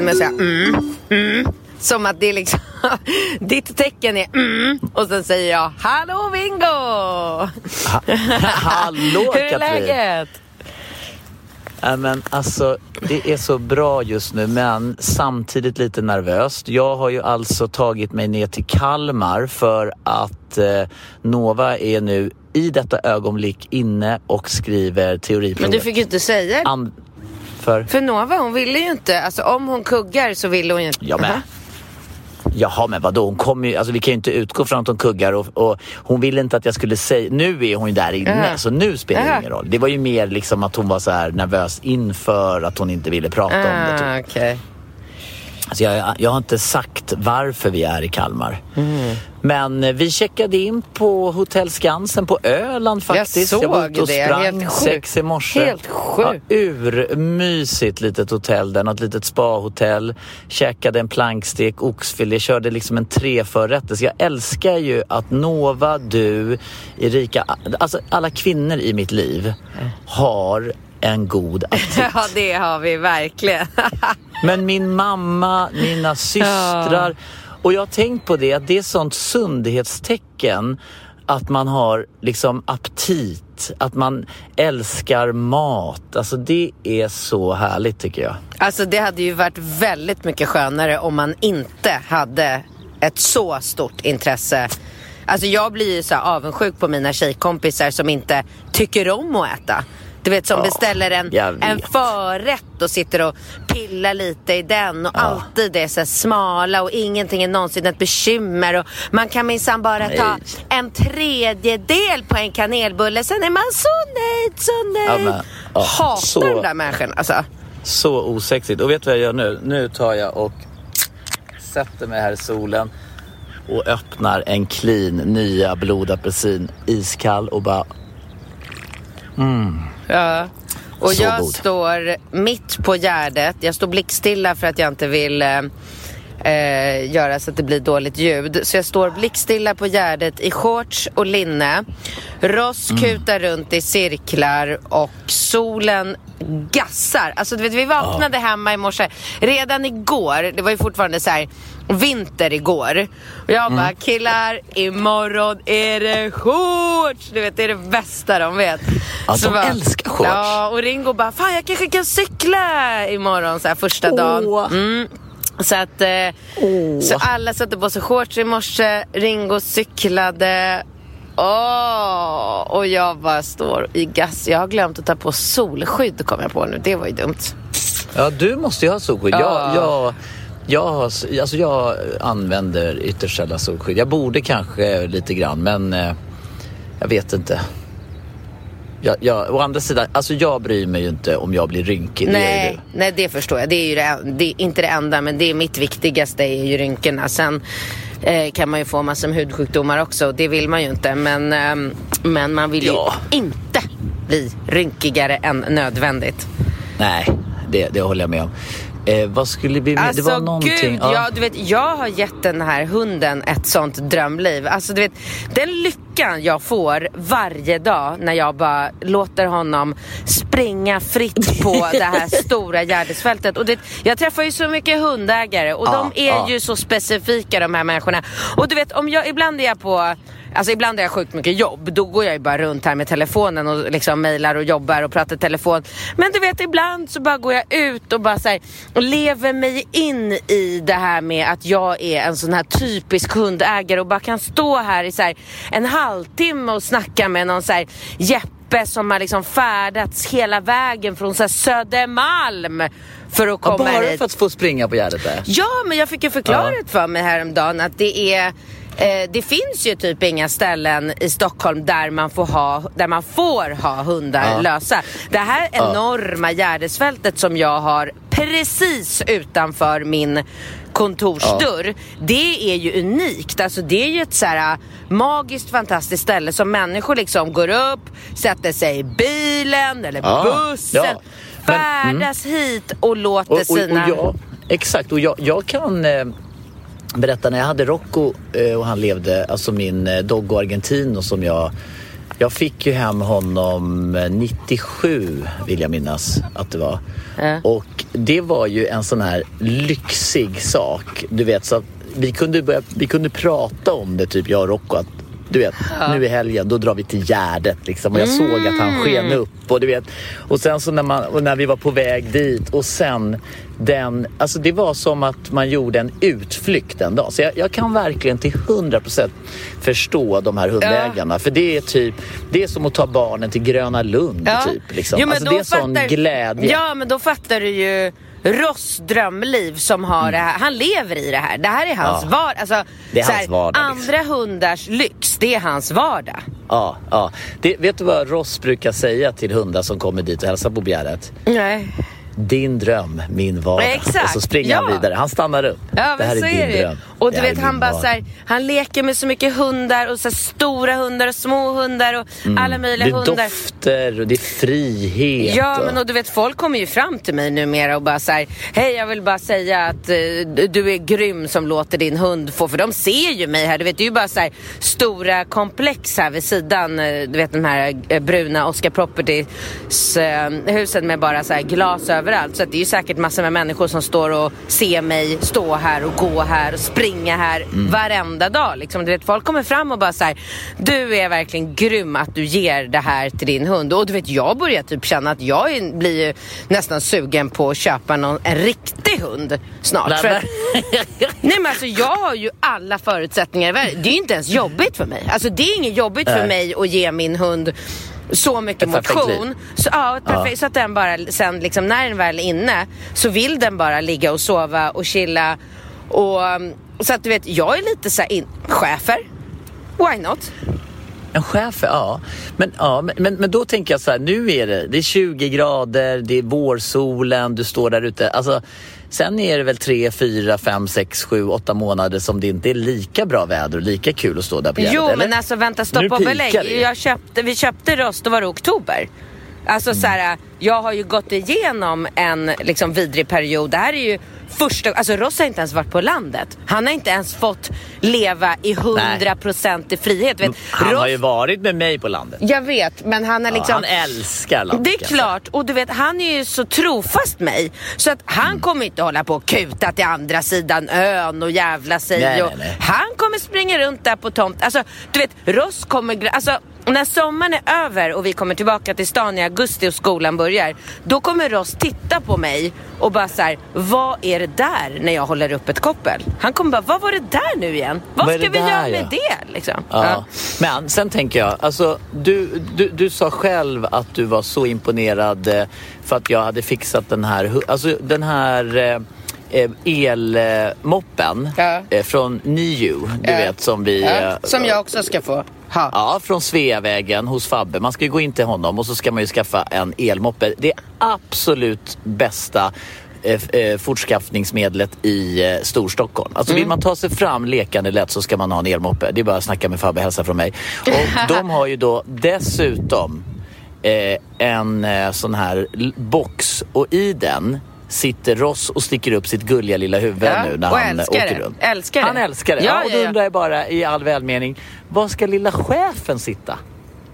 Podden med att säga mm, mm. Som att det är liksom, ditt tecken är mm. Och sen säger jag Hallå Bingo! Hallå Hur är Katrin! läget? Ja, men alltså, det är så bra just nu men samtidigt lite nervöst. Jag har ju alltså tagit mig ner till Kalmar för att eh, Nova är nu i detta ögonblick inne och skriver teoriprovet. Men du fick ju inte säga det. För? För Nova hon ville ju inte, alltså om hon kuggar så ville hon ju inte. Ja, men- Aha. Jaha men vadå, hon kommer ju, alltså vi kan ju inte utgå från att hon kuggar och, och hon ville inte att jag skulle säga, nu är hon ju där inne Ja. så nu spelar det Ja. ingen roll. Det var ju mer liksom att hon var så här nervös inför att hon inte ville prata om det. Typ. Ah, okej. Alltså jag, jag har inte sagt varför vi är i Kalmar. Mm. Men eh, vi checkade in på Hotell Skansen på Öland faktiskt. såg var ute och det. sprang Helt sex i morse. Helt sjukt. Ja, urmysigt litet hotell där. Något litet spahotell. Käkade en plankstek, oxfilé, körde liksom en treförrätters. Jag älskar ju att Nova, du, Erika, alltså alla kvinnor i mitt liv har en god aptit. Ja det har vi verkligen. Men min mamma, mina systrar. Och jag har tänkt på det, att det är sånt sundhetstecken att man har liksom aptit, att man älskar mat. Alltså det är så härligt tycker jag. Alltså det hade ju varit väldigt mycket skönare om man inte hade ett så stort intresse. Alltså jag blir ju så avundsjuk på mina tjejkompisar som inte tycker om att äta. Du vet som Ja, beställer en, en förrätt och sitter och pillar lite i den och alltid är så smala och ingenting är någonsin ett bekymmer och man kan minsann bara ta Nej. en tredjedel på en kanelbulle sen är man så nöjd, så nöjd. Ja, men, ja, Hatar så- de där människorna alltså. Så osexigt. Och vet du vad jag gör nu? Nu tar jag och sätter mig här i solen och öppnar en clean nya blodapelsin iskall och bara Ja. Och Så jag god. står mitt på Gärdet. Jag står blickstilla för att jag inte vill eh, eh, göra så att det blir dåligt ljud. Så jag står blickstilla på Gärdet i shorts och linne. Ross Mm. kutar runt i cirklar och solen gassar. Alltså du vet, vi vaknade hemma i morse. Redan igår, det var ju fortfarande så här vinter igår. Och jag Mm. bara, killar, imorgon är det shorts! Du vet, det är det bästa de vet. Ja, Så de älskar shorts. Ja, och Ringo bara, fan jag kanske kan cykla imorgon så här första dagen. Åh. Mm. Så att, eh, så alla satte på sig shorts i morse, Ringo cyklade. Åh, och jag bara står i gas. Jag har glömt att ta på solskydd kom jag på nu. Det var ju dumt. Ja, du måste ju ha solskydd. Ja. Jag, jag, jag, har, alltså jag använder ytterst sällan solskydd. Jag borde kanske lite grann, men eh, jag vet inte. Jag, jag, å andra sidan, alltså jag bryr mig ju inte om jag blir rynkig. det Nej, du. nej, det förstår jag. Det är ju det, det är inte det enda, men det är mitt viktigaste är ju rynkorna. Sen eh, kan man ju få massor med hudsjukdomar också och det vill man ju inte. Men, ehm, men man vill Ja. ju inte bli rynkigare än nödvändigt. Nej, det, det håller jag med om. Eh, vad skulle vi... Alltså det var någonting... gud, ja. ja, du vet, jag har gett den här hunden ett sånt drömliv. Alltså du vet, den lyckan jag får varje dag när jag bara låter honom springa fritt på det här stora Gärdesfältet. Och det, jag träffar ju så mycket hundägare och Ja, de är ja. ju så specifika de här människorna. Och du vet, om jag, ibland är jag på Alltså ibland har jag sjukt mycket jobb. Då går jag ju bara runt här med telefonen och liksom mejlar och jobbar och pratar telefon. Men du vet ibland så bara går jag ut och bara så här, och lever mig in i det här med att jag är en sån här typisk hundägare och bara kan stå här i så här en halvtimme och snacka med någon så här Jeppe som har liksom färdats hela vägen från så här Södermalm för att Ja, komma bara hit. för att få springa på Gärdet där. Ja, men jag fick ju förklarat för mig häromdagen att det är eh, det finns ju typ inga ställen i Stockholm där man får ha, där man får ha hundar Ja. lösa. Det här enorma Gärdesfältet som jag har precis utanför min kontorsdörr. Det är ju unikt. Alltså det är ju ett så här magiskt fantastiskt ställe som människor liksom går upp, sätter sig i bilen eller Ja, bussen, ja. Men, mm. färdas hit och låter Och, och, och sina... jag, exakt, och jag, jag kan eh, berätta när jag hade Rocco eh, och han levde, alltså min eh, Doggo Argentino som jag jag fick ju hem honom eh, 97 vill jag minnas att det var. Ja. Och det var ju en sån här lyxig sak. Du vet så att vi kunde, börja, vi kunde prata om det typ jag och Rocco att du vet, nu i helgen då drar vi till Gärdet liksom. Och jag såg att han sken upp och du vet. Och sen så när, man, när vi var på väg dit och sen den, alltså det var som att man gjorde en utflykt en dag. Så jag, jag kan verkligen till 100% förstå de här hundägarna. För det är typ, det är som att ta barnen till Gröna Lund typ. Liksom. Jo, men alltså då det är en sån fattar- glädje. Ja, men då fattar du ju Ross drömliv som har det här. Han lever i det här. Det här är hans Mm. Ja. vardag. Alltså, Det är hans vardag, liksom. Andra hundars lyx, det är hans vardag. Ja, ja. Det, vet du vad Ross brukar säga till hundar som kommer dit och hälsar på Bjärret? Nej. Din dröm, min vardag. Exakt, Och så springer han ja. vidare. Han stannar upp. Ja, det här är din dröm. Och Det du vet, han bara så här, han leker med så mycket hundar och så här, stora hundar och små hundar och alla möjliga Mm. Det är hundar. dofter och det är frihet. Ja, och... men och du vet, folk kommer ju fram till mig numera och bara så här, hej jag vill bara säga att eh, du är grym som låter din hund få, för de ser ju mig här, du vet, det är ju bara så här stora komplex här vid sidan, eh, du vet de här eh, bruna Oscar Properties eh, husen med bara så glas överallt, så att det är ju säkert massor med människor som står och ser mig stå här och gå här och springa här Mm. varenda dag liksom. Du vet, folk kommer fram och bara så här, du är verkligen grym att du ger det här till din hund. Och du vet, jag börjar typ känna att jag är, blir ju nästan sugen på att köpa någon, en riktig hund snart. Nej, För att, nej men alltså jag har ju alla förutsättningar i världen. Det är ju inte ens jobbigt för mig. Alltså det är inget jobbigt för Nej. mig att ge min hund så mycket motion. Så, ja, perfekt, så att den bara sen liksom när den väl är inne så vill den bara ligga och sova och chilla. Och, um, så att du vet, jag är lite så här in, chefer. Why not? En chef, ja. Men, ja men, men, men då tänker jag så här, nu är det, det är 20 grader, det är vårsolen, du står där ute. Alltså, sen är det väl 3, 4, 5, 6, 7, 8 månader som det inte är lika bra väder och lika kul att stå där på Gärdet, Jo, eller? men alltså vänta, stopp och belägg. Jag köpte, vi köpte Ross, då var det oktober. Alltså så här, jag har ju gått igenom en liksom vidrig period. Det här är ju första, alltså Ross har inte ens varit på landet. Han har inte ens fått leva i 100% i frihet. Vet, Han har Ross- ju varit med mig på landet. Jag vet, men han har Ja, liksom... han älskar landet. Det är säga. klart, och du vet han är ju så trofast mig så att han Mm. kommer inte hålla på och kuta till andra sidan ön och jävla sig. Nej, och nej, nej. Han kommer springa runt där på tomt. Alltså du vet, Ross kommer... Alltså, när sommaren är över och vi kommer tillbaka till stan i augusti och skolan börjar, då kommer Ross titta på mig och bara så här, vad är det där när jag håller upp ett koppel? Han kommer bara, vad var det där nu igen? Vad, Vad ska vi göra ja? med det? Liksom. Ja. Men sen tänker jag, alltså du, du, du sa själv att du var så imponerad eh, för att jag hade fixat den här, alltså den här eh, eh, elmoppen Ja. från NIU, du Ja. vet som vi... Ja, som jag också ska få ha. Ja, från Sveavägen hos Fabbe. Man ska ju gå in till honom och så ska man ju skaffa en elmoppe. Det absolut bästa eh, eh, fortskaffningsmedlet i eh, Storstockholm. Alltså vill man ta sig fram lekande lätt så ska man ha en elmoppe. Det är bara att snacka med Fabbe, hälsa från mig. Och de har ju då dessutom eh, en eh, sån här box och i den sitter Ross och sticker upp sitt gulliga lilla huvud Ja, nu när han åker det. runt. Älskar det. Han älskar det. Ja, Ja, och då undrar jag bara i all välmening, var ska lilla chefen sitta?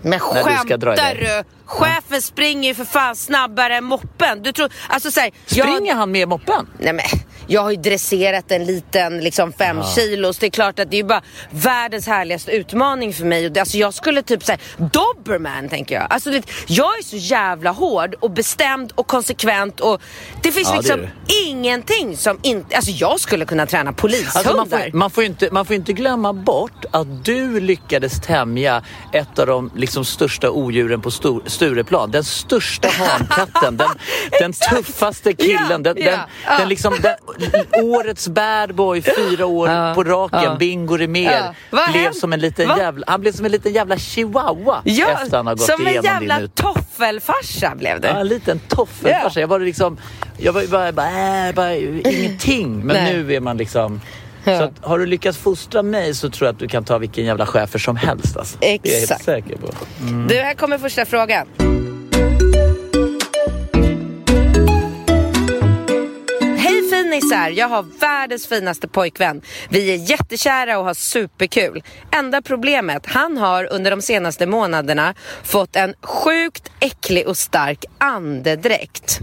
Men du skämtar iväg. du? Chefen springer ju för fan snabbare än moppen. Du tror, alltså så här, Springer jag, han med moppen? nej men, jag har ju dresserat en liten liksom fem kilos. Det är klart att det är bara världens härligaste utmaning för mig. Det, alltså jag skulle typ säga Doberman tänker jag. Alltså det, jag är så jävla hård och bestämd och konsekvent och det finns Ja, det liksom är ingenting som inte, alltså jag skulle kunna träna polishundar. Alltså man, får, man, får inte, man får inte glömma bort att du lyckades tämja ett av de liksom största odjuren på Stor, Stureplan. Den största hankatten, den, den tuffaste killen, Ja, den, ja, den, ja. den liksom, den, årets bad boy, fyra år på raken, Bingo Rimér, Ja. Blev som en liten Va? jävla, han blev som en liten jävla chihuahua ja, efter han har gått som en igenom jävla din toffelfarsa blev du. Ja, en liten toffelfarsa. Ja. Jag var liksom, jag var bara, bara, äh, bara ingenting. Men Nej. nu är man liksom... Ja. Så att, har du lyckats fostra mig så tror jag att du kan ta vilken jävla chefer som helst. Alltså. Det är jag helt Exakt. säker på. Du, här kommer första frågan. Hej här, Jag har världens finaste pojkvän. Vi är jättekära och har superkul. Enda problemet, han har under de senaste månaderna fått en sjukt äcklig och stark andedräkt.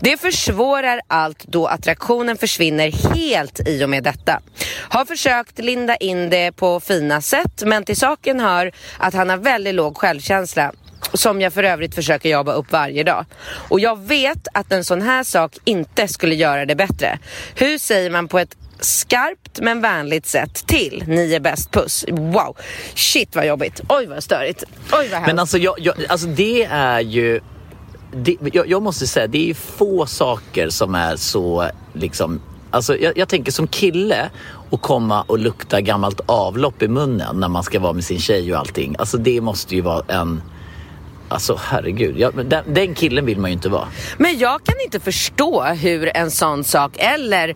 Det försvårar allt då attraktionen försvinner helt i och med detta. Har försökt linda in det på fina sätt men till saken hör att han har väldigt låg självkänsla som jag för övrigt försöker jobba upp varje dag. Och jag vet att en sån här sak inte skulle göra det bättre. Hur säger man på ett skarpt men vänligt sätt till ni är bäst puss? Wow, shit vad jobbigt. Oj vad störigt. Oj vad hemskt. Men alltså, jag, jag, alltså det är ju... Det, jag, jag måste säga, det är ju få saker som är så liksom... Alltså jag, jag tänker som kille och komma och lukta gammalt avlopp i munnen när man ska vara med sin tjej och allting. Alltså det måste ju vara en... Alltså herregud, ja, den, den killen vill man ju inte vara. Men jag kan inte förstå hur en sån sak eller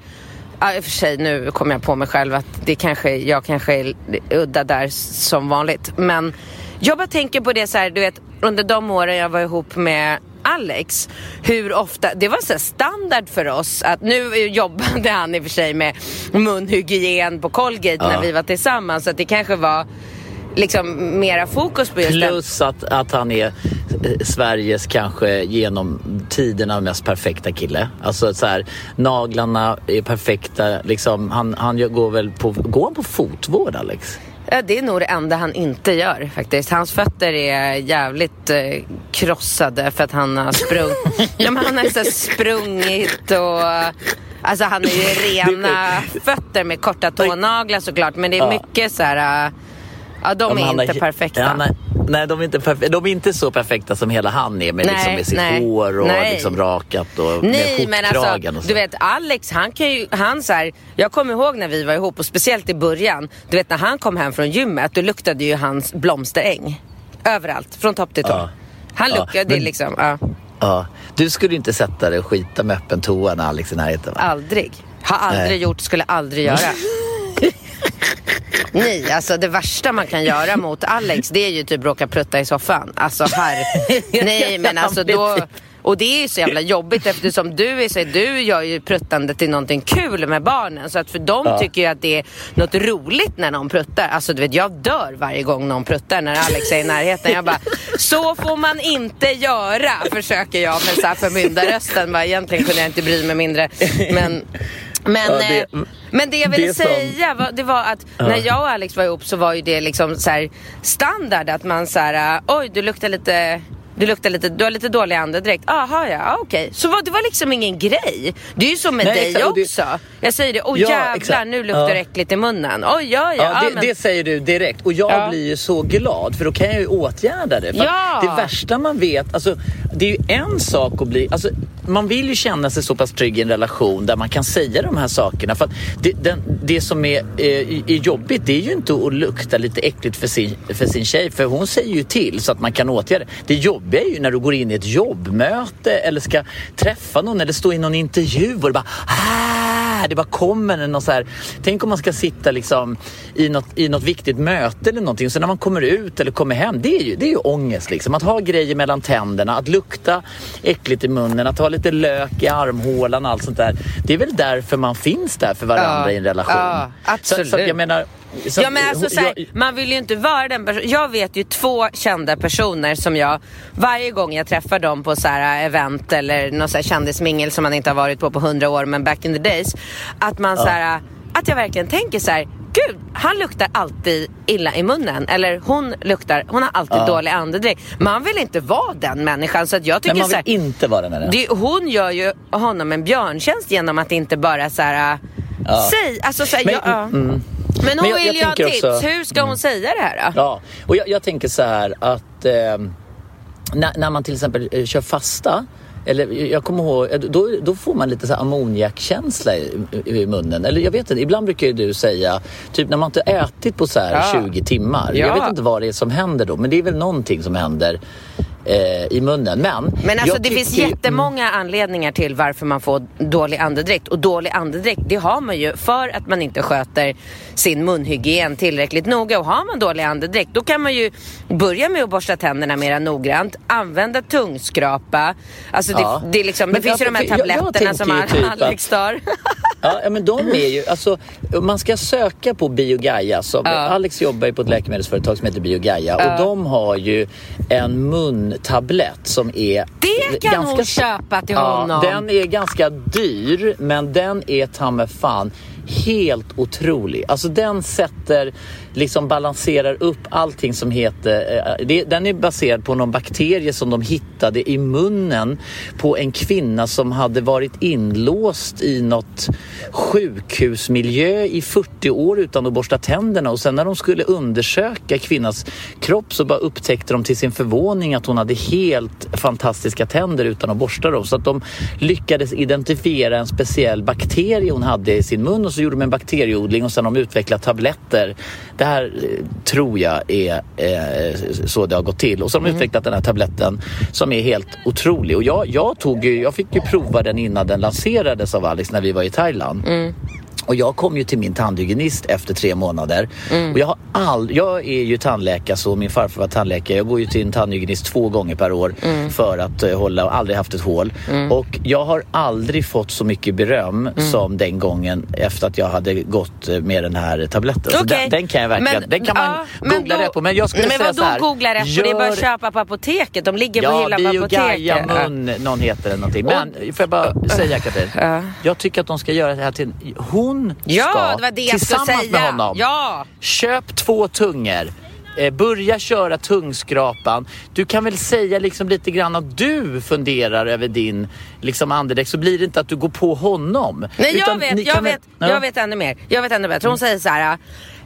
Ja, i och för sig nu kommer jag på mig själv att det kanske, jag kanske är udda där som vanligt. Men jag bara tänker på det så här, du vet under de åren jag var ihop med Alex, hur ofta, det var så standard för oss att nu jobbade han i och för sig med munhygien på Colgate när Ja. vi var tillsammans så att det kanske var liksom mera fokus på just. Plus att, att han är eh, Sveriges kanske genom tiderna mest perfekta kille. Alltså så här, naglarna är perfekta. Liksom, han, han går väl på, går han på fotvård Alex? Ja, det är nog det enda han inte gör faktiskt. Hans fötter är jävligt eh, krossade för att han har sprungit. ja, men han har så sprungit och... Alltså han är ju rena fötter med korta tånaglar såklart. Men det är mycket så här... Ja, de Ja, men är inte har- perfekta. Han är, nej, de är, inte de är inte så perfekta som hela han är med, Nej, liksom, med sitt nej, hår och nej. liksom rakat och Nej med men skjortkragen alltså, du vet Alex han kan ju, han så här, jag kommer ihåg när vi var ihop och speciellt i början, du vet när han kom hem från gymmet då luktade ju hans blomsteräng. Överallt, från topp till tå. Ja. Han Ja, luktade men- liksom, ja, Ja, du skulle inte sätta dig och skita med öppen toa när Alex är i närheten va? aldrig. Har aldrig Nej. gjort, skulle aldrig göra. Nej, alltså det värsta man kan göra mot Alex det är ju typ råka prutta i soffan. Alltså här. Nej men alltså då. Och det är ju så jävla jobbigt eftersom du är så, du gör ju pruttande till någonting kul med barnen. Så att för dem Ja. tycker ju att det är något roligt när någon pruttar. Alltså du vet jag dör varje gång någon pruttar när Alex är i närheten. Jag bara, så får man inte göra försöker jag med så här förmyndarrösten. Bara, Egentligen kunde jag inte bry mig mindre. Men, men, Ja, det- eh, men det jag ville det som- säga var, det var att när jag och Alex var ihop så var ju det liksom så här standard att man så här, äh, oj du luktar lite du luktar lite, du har lite dålig andedräkt. Jaha ja, ah, okej. Så var, det var liksom ingen grej. Det är ju så med Nej, dig exakt, det- också. Jag säger det, åh Ja, jävlar exakt. nu luktar det Ja. äckligt i munnen. Oj ja ja. Ja, ja det, men, det säger du direkt och jag Ja. blir ju så glad för då kan jag ju åtgärda det. Ja. Det värsta man vet, alltså, det är ju en sak att bli... Alltså, man vill ju känna sig så pass trygg i en relation där man kan säga de här sakerna. För att det, den, det som är, eh, är jobbigt det är ju inte att lukta lite äckligt för sin, för sin tjej för hon säger ju till så att man kan åtgärda det. Det jobbiga är ju när du går in i ett jobbmöte eller ska träffa någon eller stå i någon intervju och det bara "Ah!" Där, det bara kommer och så här. Tänk om man ska sitta liksom i något, i något viktigt möte eller någonting. Så när man kommer ut eller kommer hem, det är ju, det är ju ångest liksom. Att ha grejer mellan tänderna, att lukta äckligt i munnen, att ha lite lök i armhålan och allt sånt där. Det är väl därför man finns där för varandra Ja. i en relation. Ja, absolut. Så, så jag menar... så Ja men alltså så här, jag- man vill ju inte vara den personen. Jag vet ju två kända personer som jag varje gång jag träffar dem på så här event eller någon så här kändismingel som man inte har varit på på hundra år men back in the days. Att man så här, att jag verkligen tänker så här. Gud, han luktar alltid illa i munnen. Eller hon luktar, hon har alltid dålig andedräkt. Man vill inte vara den människan. Så att jag tycker Men man vill här, inte vara den. det, hon gör ju honom en björntjänst genom att inte bara så här. Ja. Säg, alltså så här, Men- ja, ja. mm. Men hon jag- jag vill ju ha tips. också- Hur ska hon säga det här då? Ja, och jag, jag tänker så här att eh, när, när man till exempel eh, kör fasta eller jag kommer ihåg, eh, då, då får man lite så här ammoniakkänsla i, i, i munnen. Eller jag vet inte, ibland brukar ju du säga, typ när man inte ätit på så här Ja. 20 timmar. Ja. Jag vet inte vad det är som händer då, men det är väl någonting som händer eh, i munnen. Men, Men alltså jag det finns jättemånga anledningar till varför man får dålig andedräkt. Och dålig andedräkt det har man ju för att man inte sköter sin munhygien tillräckligt noga. Och har man dålig andedräkt då kan man ju börja med att borsta tänderna mer noggrant. Använda tungskrapa. Alltså det, Ja. det, är liksom, det finns ju jag- de här jag- jag tabletterna som typ Alex tar. Ja, ja, men de är ju, alltså, man ska söka på Biogaia. Som, Alex jobbar ju på ett läkemedelsföretag som heter Biogaia och de har ju en muntablett som är Det kan hon ganska- köpa till ja, honom. Den är ganska dyr men den är ta fan helt otrolig. Alltså den sätter, liksom balanserar upp allting som heter, eh, det, den är baserad på någon bakterie som de hittade i munnen på en kvinna som hade varit inlåst i något sjukhusmiljö i 40 år utan att borsta tänderna och sen när de skulle undersöka kvinnans kropp så bara upptäckte de till sin förvåning att hon hade helt fantastiska tänder utan att borsta dem. Så att de lyckades identifiera en speciell bakterie hon hade i sin mun och så gjorde de en bakterieodling och sen har de utvecklat tabletter. Det här eh, tror jag är eh, så det har gått till. Och så har de utvecklat den här tabletten som är helt otrolig. Och jag, jag, tog ju, jag fick ju prova den innan den lanserades av Alex när vi var i Thailand. Och jag kom ju till min tandhygienist efter tre månader. Och jag, har all, jag är ju tandläkare så min farfar var tandläkare. Jag går ju till en tandhygienist två gånger per år för att uh, hålla och aldrig haft ett hål. Och jag har aldrig fått så mycket beröm som den gången efter att jag hade gått eh, med den här tabletten. Så Okej. den, den kan jag verkligen, Men- den kan man ja, googla då- rätt på. Men jag skulle men säga så här. googla rätt på? Det är bara att köpa på apoteket. De ligger på Ja, hyllan på Biogaia apoteket. mun, någon heter det någonting. Men får jag bara säga Katrin? Ja. Jag tycker att de ska göra det här till... Hon Ja, ska det var det jag tillsammans säga. med honom. Ja. Köp två tungor. Eh, börja köra tungskrapan. Du kan väl säga liksom lite grann att du funderar över din liksom andedräkt så blir det inte att du går på honom. Nej, jag vet, ni jag väl- vet, Ja. jag vet ännu mer. Jag vet ännu bättre. Hon säger så här.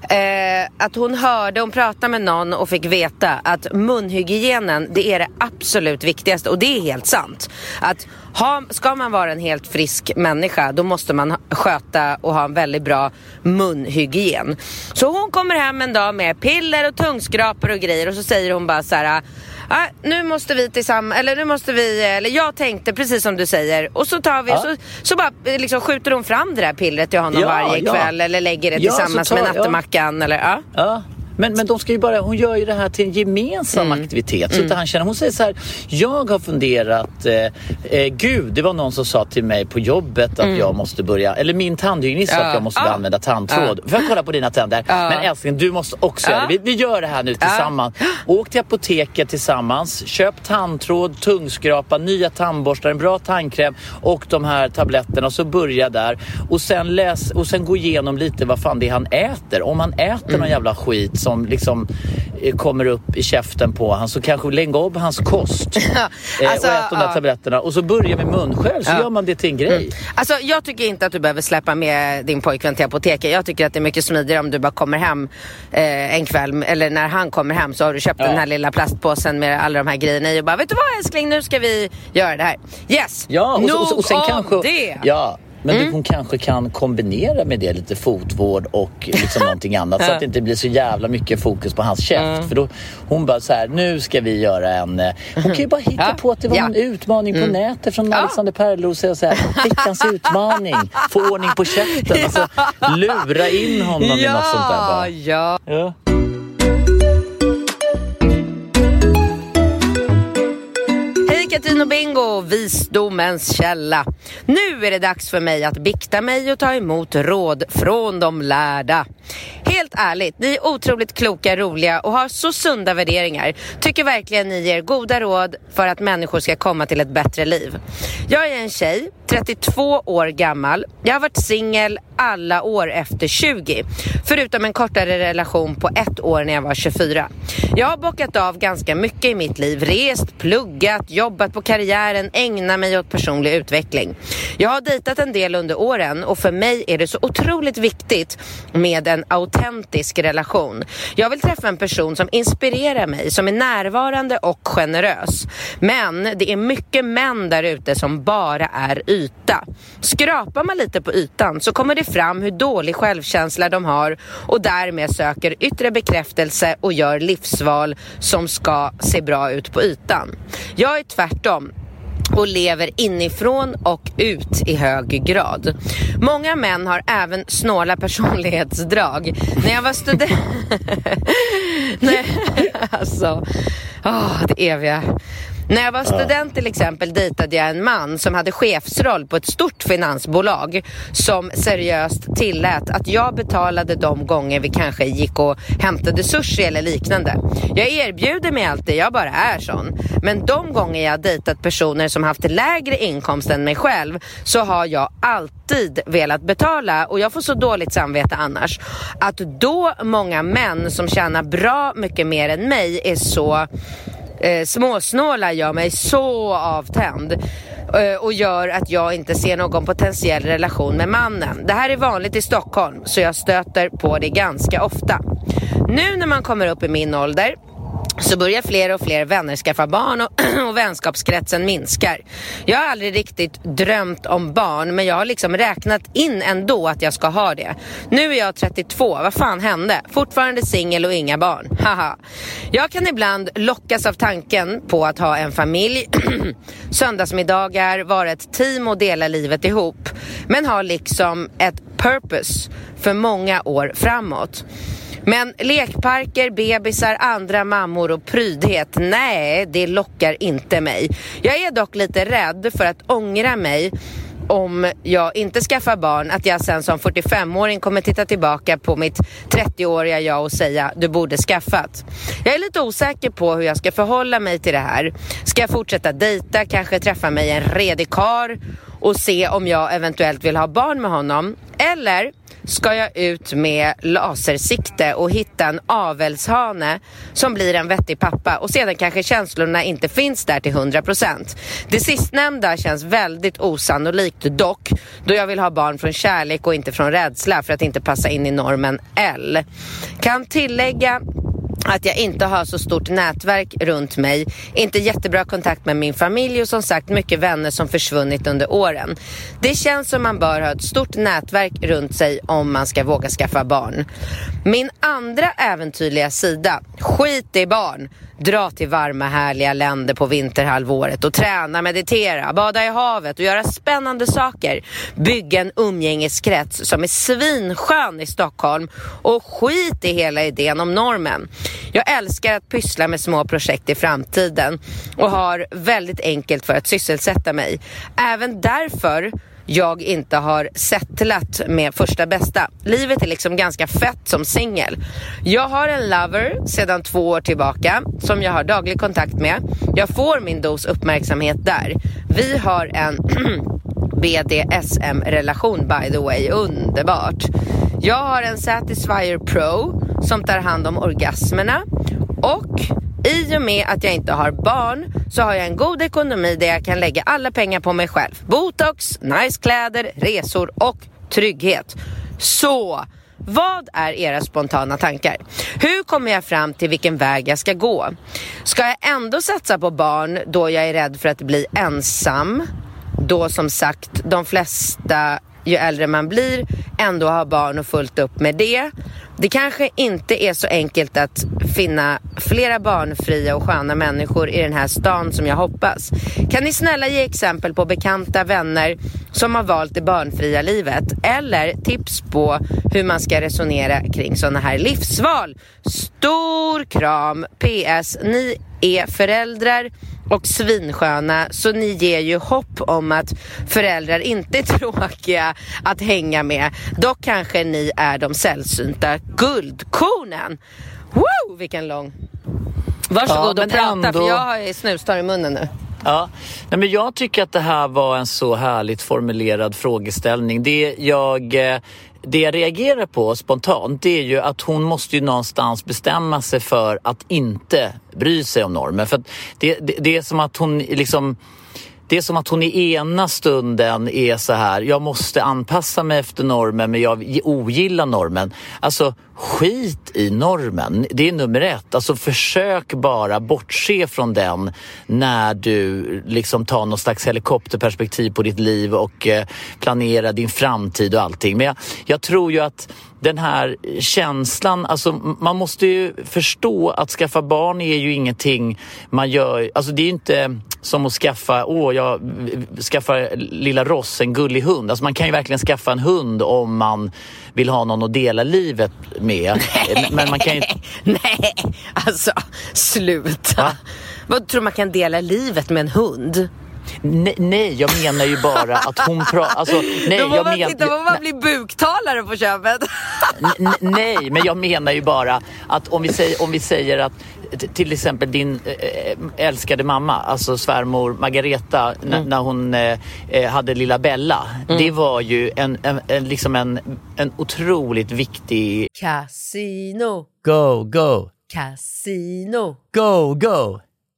Eh, att hon hörde, hon pratade med någon och fick veta att munhygienen det är det absolut viktigaste och det är helt sant. Att ha, ska man vara en helt frisk människa då måste man sköta och ha en väldigt bra munhygien. Så hon kommer hem en dag med piller och tungskrapor och grejer och så säger hon bara så här. Ah, nu måste vi tillsammans, eller nu måste vi, eller jag tänkte precis som du säger och så tar vi, Ja. så, så bara eh, liksom skjuter hon fram det där pillret till honom Ja, varje ja. kväll eller lägger det tillsammans tar- med nattemackan eller ja. Men, men de ska ju bara, hon gör ju det här till en gemensam Mm. aktivitet. Så att han känner, hon säger så här, jag har funderat, eh, eh, gud det var någon som sa till mig på jobbet att jag måste börja, eller min tandhygienist sa Mm. Ja. att jag måste Ja. använda tandtråd. Får jag kolla på dina tänder? Ja. Men älskling du måste också göra det. Vi, vi gör det här nu tillsammans. Åk till apoteket tillsammans, köp tandtråd, tungskrapa, nya tandborstar, en bra tandkräm och de här tabletterna och så börja där. Och sen, läs, och sen gå igenom lite vad fan det är han äter. Om han äter Mm. någon jävla skit som liksom eh, kommer upp i käften på han så kanske lägg av hans kost eh, Alltså, och ät de där ja. tabletterna och så börja med munskölj så Ja. gör man det till en grej. Alltså jag tycker inte att du behöver släppa med din pojkvän till apoteket. Jag tycker att det är mycket smidigare om du bara kommer hem eh, en kväll eller när han kommer hem så har du köpt Ja. den här lilla plastpåsen med alla de här grejerna i och bara vet du vad älskling nu ska vi göra det här. Yes! Ja, och, så- och, så- och sen Nog kanske... om det! Ja. Men mm. hon kanske kan kombinera med det lite fotvård och liksom någonting annat så att det inte blir så jävla mycket fokus på hans käft. Mm. För då, hon bara så här, nu ska vi göra en... Eh, hon kan ju bara hitta ja. på att det var ja. en utmaning på mm. nätet från Alexander Perlos och säga veckans utmaning, få ordning på käften. Alltså, lura in honom ja. i något sånt där bara. Ja. Katrin och Bingo, visdomens källa. Nu är det dags för mig att bikta mig och ta emot råd från de lärda. Helt ärligt, ni är otroligt kloka, roliga och har så sunda värderingar. Tycker verkligen ni ger goda råd för att människor ska komma till ett bättre liv. Jag är en tjej, 32 år gammal. Jag har varit singel alla år efter 20. Förutom en kortare relation på ett år när jag var 24. Jag har bockat av ganska mycket i mitt liv. Rest, pluggat, jobbat på karriären, ägna mig åt personlig utveckling. Jag har dejtat en del under åren och för mig är det så otroligt viktigt med en autentisk relation. Jag vill träffa en person som inspirerar mig, som är närvarande och generös. Men det är mycket män där ute som bara är yta. Skrapar man lite på ytan så kommer det fram hur dålig självkänsla de har och därmed söker yttre bekräftelse och gör livsval som ska se bra ut på ytan. Jag är tvärtom och lever inifrån och ut i hög grad. Många män har även snåla personlighetsdrag. När jag var student... Nej, alltså... Oh, det eviga. När jag var student till exempel dejtade jag en man som hade chefsroll på ett stort finansbolag som seriöst tillät att jag betalade de gånger vi kanske gick och hämtade sushi eller liknande. Jag erbjuder mig alltid, jag bara är sån. Men de gånger jag dejtat personer som haft lägre inkomst än mig själv så har jag alltid velat betala och jag får så dåligt samvete annars. Att då många män som tjänar bra mycket mer än mig är så eh, småsnåla gör mig så avtänd eh, och gör att jag inte ser någon potentiell relation med mannen. Det här är vanligt i Stockholm så jag stöter på det ganska ofta. Nu när man kommer upp i min ålder så börjar fler och fler vänner skaffa barn och, och vänskapskretsen minskar. Jag har aldrig riktigt drömt om barn men jag har liksom räknat in ändå att jag ska ha det. Nu är jag 32, vad fan hände? Fortfarande singel och inga barn. Haha. Jag kan ibland lockas av tanken på att ha en familj, söndagsmiddagar, vara ett team och dela livet ihop. Men har liksom ett purpose för många år framåt. Men lekparker, bebisar, andra mammor och prydhet, nej, det lockar inte mig. Jag är dock lite rädd för att ångra mig om jag inte skaffar barn, att jag sen som 45-åring kommer titta tillbaka på mitt 30-åriga jag och säga du borde skaffat. Jag är lite osäker på hur jag ska förhålla mig till det här. Ska jag fortsätta dejta, kanske träffa mig en redig kar och se om jag eventuellt vill ha barn med honom? Eller ska jag ut med lasersikte och hitta en avelshane som blir en vettig pappa och sedan kanske känslorna inte finns där till 100%. Det sistnämnda känns väldigt osannolikt dock då jag vill ha barn från kärlek och inte från rädsla för att inte passa in i normen L. Kan tillägga att jag inte har så stort nätverk runt mig, inte jättebra kontakt med min familj och som sagt mycket vänner som försvunnit under åren. Det känns som man bör ha ett stort nätverk runt sig om man ska våga skaffa barn. Min andra äventyrliga sida, skit i barn. Dra till varma härliga länder på vinterhalvåret och träna, meditera, bada i havet och göra spännande saker. Bygga en umgängeskrets som är svinskön i Stockholm och skit i hela idén om normen. Jag älskar att pyssla med små projekt i framtiden och har väldigt enkelt för att sysselsätta mig. Även därför jag inte har settlat med första bästa. Livet är liksom ganska fett som singel. Jag har en lover sedan två år tillbaka som jag har daglig kontakt med. Jag får min dos uppmärksamhet där. Vi har en BDSM-relation by the way, underbart. Jag har en Satisfyer Pro som tar hand om orgasmerna och i och med att jag inte har barn så har jag en god ekonomi där jag kan lägga alla pengar på mig själv. Botox, nice kläder, resor och trygghet. Så vad är era spontana tankar? Hur kommer jag fram till vilken väg jag ska gå? Ska jag ändå satsa på barn då jag är rädd för att bli ensam? Då som sagt de flesta ju äldre man blir ändå har barn och fullt upp med det. Det kanske inte är så enkelt att finna flera barnfria och sköna människor i den här stan som jag hoppas. Kan ni snälla ge exempel på bekanta vänner som har valt det barnfria livet? Eller tips på hur man ska resonera kring sådana här livsval? Stor kram! PS. Ni är föräldrar och svinsköna så ni ger ju hopp om att föräldrar inte är tråkiga att hänga med. Dock kanske ni är de sällsynta guldkornen. Woo, vilken lång! Varsågod Ja, och prata ändå- för jag har snustar i munnen nu. Ja, Nej, men jag tycker att det här var en så härligt formulerad frågeställning. Det jag, eh, det jag reagerar på spontant det är ju att hon måste ju någonstans bestämma sig för att inte bry sig om normer. För att det, det, det är som att hon liksom det är som att hon i ena stunden är så här, jag måste anpassa mig efter normen men jag ogillar normen. Alltså skit i normen, det är nummer ett. Alltså försök bara bortse från den när du liksom tar någon slags helikopterperspektiv på ditt liv och eh, planerar din framtid och allting. Men jag, jag tror ju att den här känslan, alltså man måste ju förstå att skaffa barn är ju ingenting man gör, alltså det är ju inte som att skaffa, åh jag skaffar lilla Ross, en gullig hund. Alltså man kan ju verkligen skaffa en hund om man vill ha någon att dela livet med. Men man kan ju Nej, alltså sluta. Va? Vad tror man kan dela livet med en hund? Nej, nej, jag menar ju bara att hon pratar... Alltså, nej, Då får jag man, men- titta, man bli buktalare på köpet. Nej, men jag menar ju bara att om vi säger, om vi säger att till exempel din eh, älskade mamma, alltså svärmor Margareta, Mm. när hon eh, eh, hade lilla Bella. Det var ju en, en, en, liksom en, en otroligt viktig... Casino, Go, go, casino, go, go,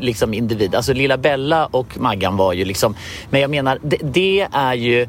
Liksom individ. Alltså lilla Bella och Maggan var ju liksom, men jag menar det, det är ju